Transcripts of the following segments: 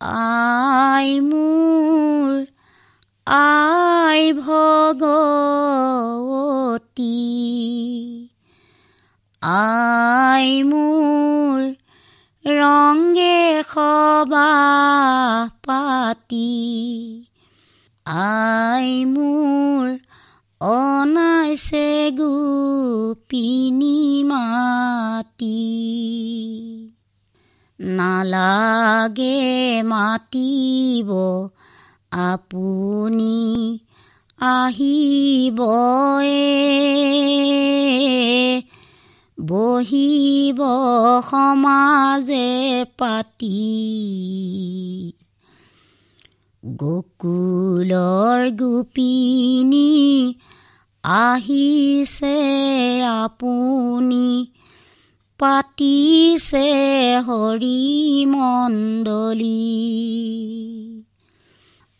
আই মোৰ আই ভগৱতী আই মোৰ ৰংগে সবা পাতি আই মোৰ অনাইছে গোপিনী মাতি নালাগে মাতিব আপুনি আহিব বহিব সমাজে পাতি। গকুলৰ গোপিনী আহিছে আপুনি। পাতিছে হৰি মণ্ডলী।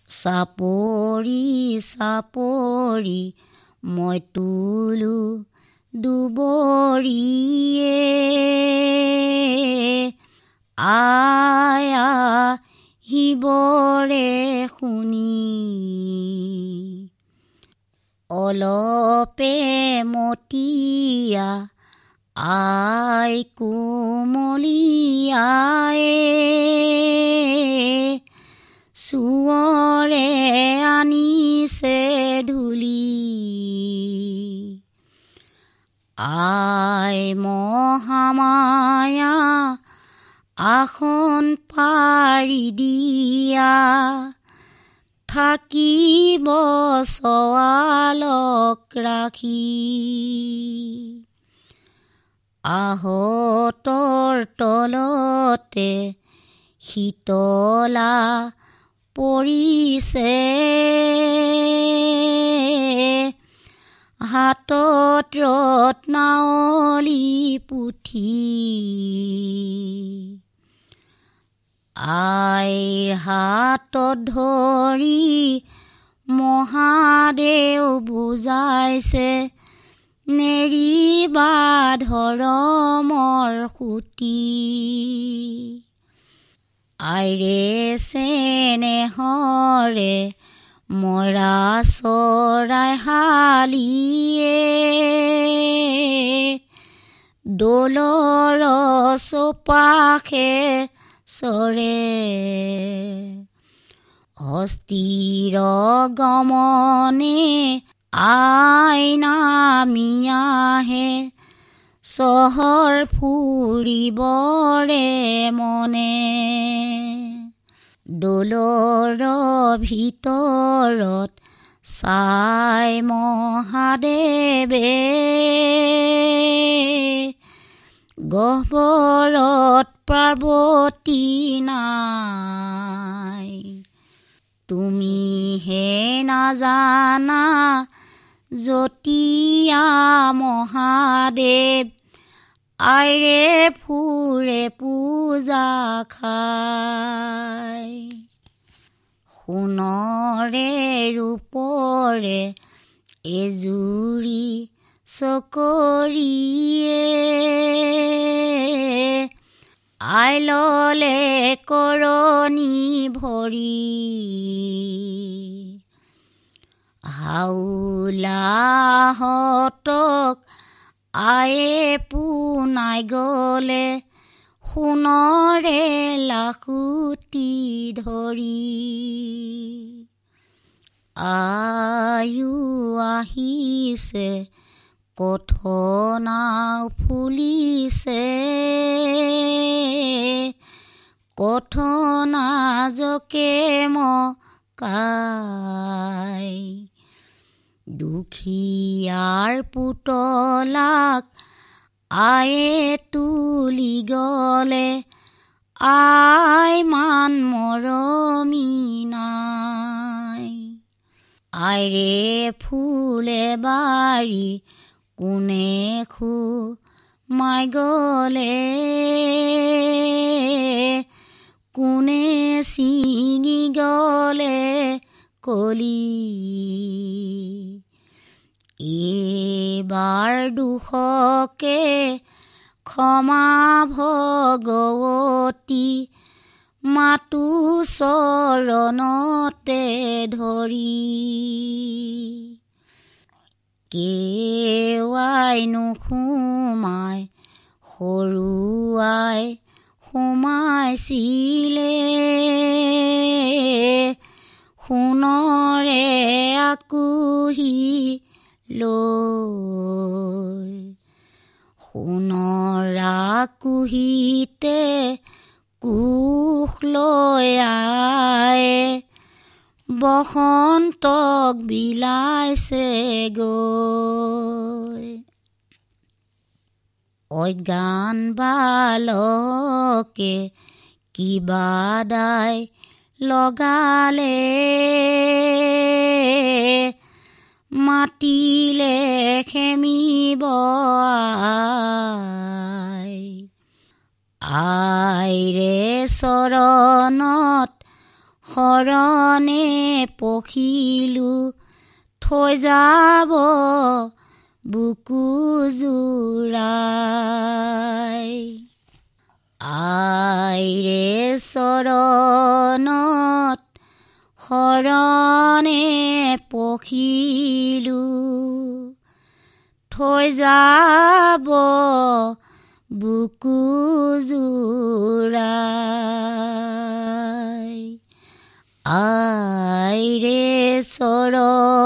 চাপৰি চাপৰি মই তোলো দুবৰিয়ে। আয়া শিৱৰে শুনি অলপে মতিয়া আই কোমলীয়াই চুৱৰে আনিছে ধূলি আই মহামায়া আসন পাৰি দিয়া থাকিব চৱালক ৰাখি আহতৰ তলতে শীতলা পৰিছে। হাতত ৰত্নাৱলী পুথি আইৰ হাতত ধৰি মহাদেউ বুজাইছে নেৰিবা ধৰমৰ সুতি আইৰে চেনেহৰে মৰা চৰাই শালিয়ে। দোলৰ চোপাখে চৰে। অস্থিৰ গমনে আইনামিয়াহে চহৰ ফুৰিবৰে মনে। দোলৰ ভিতৰত চাই মহাদেৱে গহ্বৰত পাৰ্বতী নাই। তুমিহে নাজানা জতীয়া মহাদেৱ আইৰে ফুৰে পূজা খাই সোণৰে ৰূপৰে এজুৰি চকৰিয়ে আই ললে কৰণী ভৰি। হাউলাহতক আয়ে পোনাই গলে সোণৰে লাখুটি ধৰি। আয়ু আহিছে কথনাও ফুলিছে। কথনা জকে মকাই দুখীয়াৰ পুতলাক আয়ে তুলি গলে। আই মান মৰমী নাই। আইৰে ফুলে বাৰী কোনে খু মাই গলে। কোনে ছিঙি গলে কলি। এইবাৰ দুখকে ক্ষমা ভগৱতী মাতো চৰণতে ধৰি। কেৱাই নোসোমাই সৰুৱাই সোমাইছিলে লৈ। সোণৰ আকুহিতে কোষ লৈ আই বসন্তক বিলাইছে গৈ। অজ্ঞান বালকে কিবা দাই লগালে। মাতিলে খেমিব আইৰে চৰণত শৰণে পখিলো থৈ যাব বুকু জোৰাই। আইৰে চৰণত শৰণে পখিলো। থৈ যাব বুকু জোৰাই আইৰে চৰণত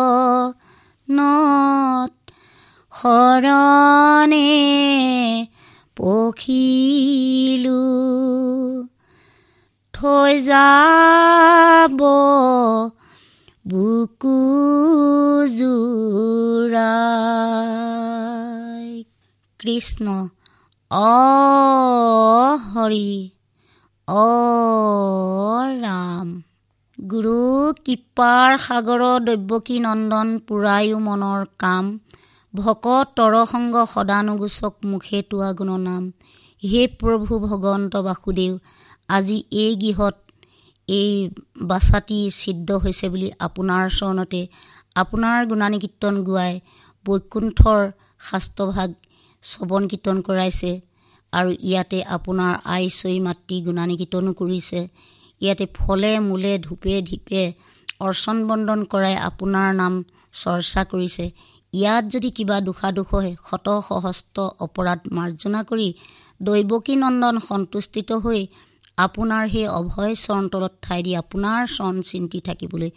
শৰণে পখিলো। থৈ যাব বুকু জোৰাই। কৃষ্ণ অ হৰি অ ৰাম। গুৰু কৃপাৰ সাগৰৰ দৈৱকী নন্দন পুৰায়ো মনৰ কাম। ভকত তৰসংগ সদানুগোচক মুখে তোৱা গুণনাম। হে প্ৰভু ভগৱন্ত বাসুদেৱ আজি এই গৃহত এই বাছাটি ছিদ্ধ হৈছে বুলি আপোনাৰ চৰণতে আপোনাৰ গুণানী কীৰ্তন গোৱাই বৈকুণ্ঠৰ শাস্ত্ৰভাগ শ্ৰৱণ কীৰ্তন কৰাইছে আৰু ইয়াতে আপোনাৰ আই চৈ মাতৃ গুণানী কীৰ্তনো কৰিছে। ইয়াতে ফলে মূলে ধূপে ধীপে অৰ্চন বন্দন কৰাই আপোনাৰ নাম চৰ্চা কৰিছে। ইয়াত যদি কিবা দোষাদোষ হয় শত সহস্ত অপৰাধ মাৰ্জনা কৰি দৈৱকী নন্দন সন্তুষ্টিত হৈ আপোনাৰ সেই অভয় চৰণ তলত ঠাই দি আপোনাৰ চৰণ চিন্তি থাকিবলৈ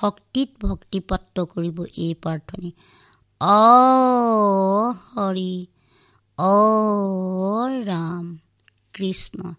শক্তিত ভক্তিপাত্ৰ কৰিব এই প্ৰাৰ্থনী। অ হৰি অ ৰাম কৃষ্ণ।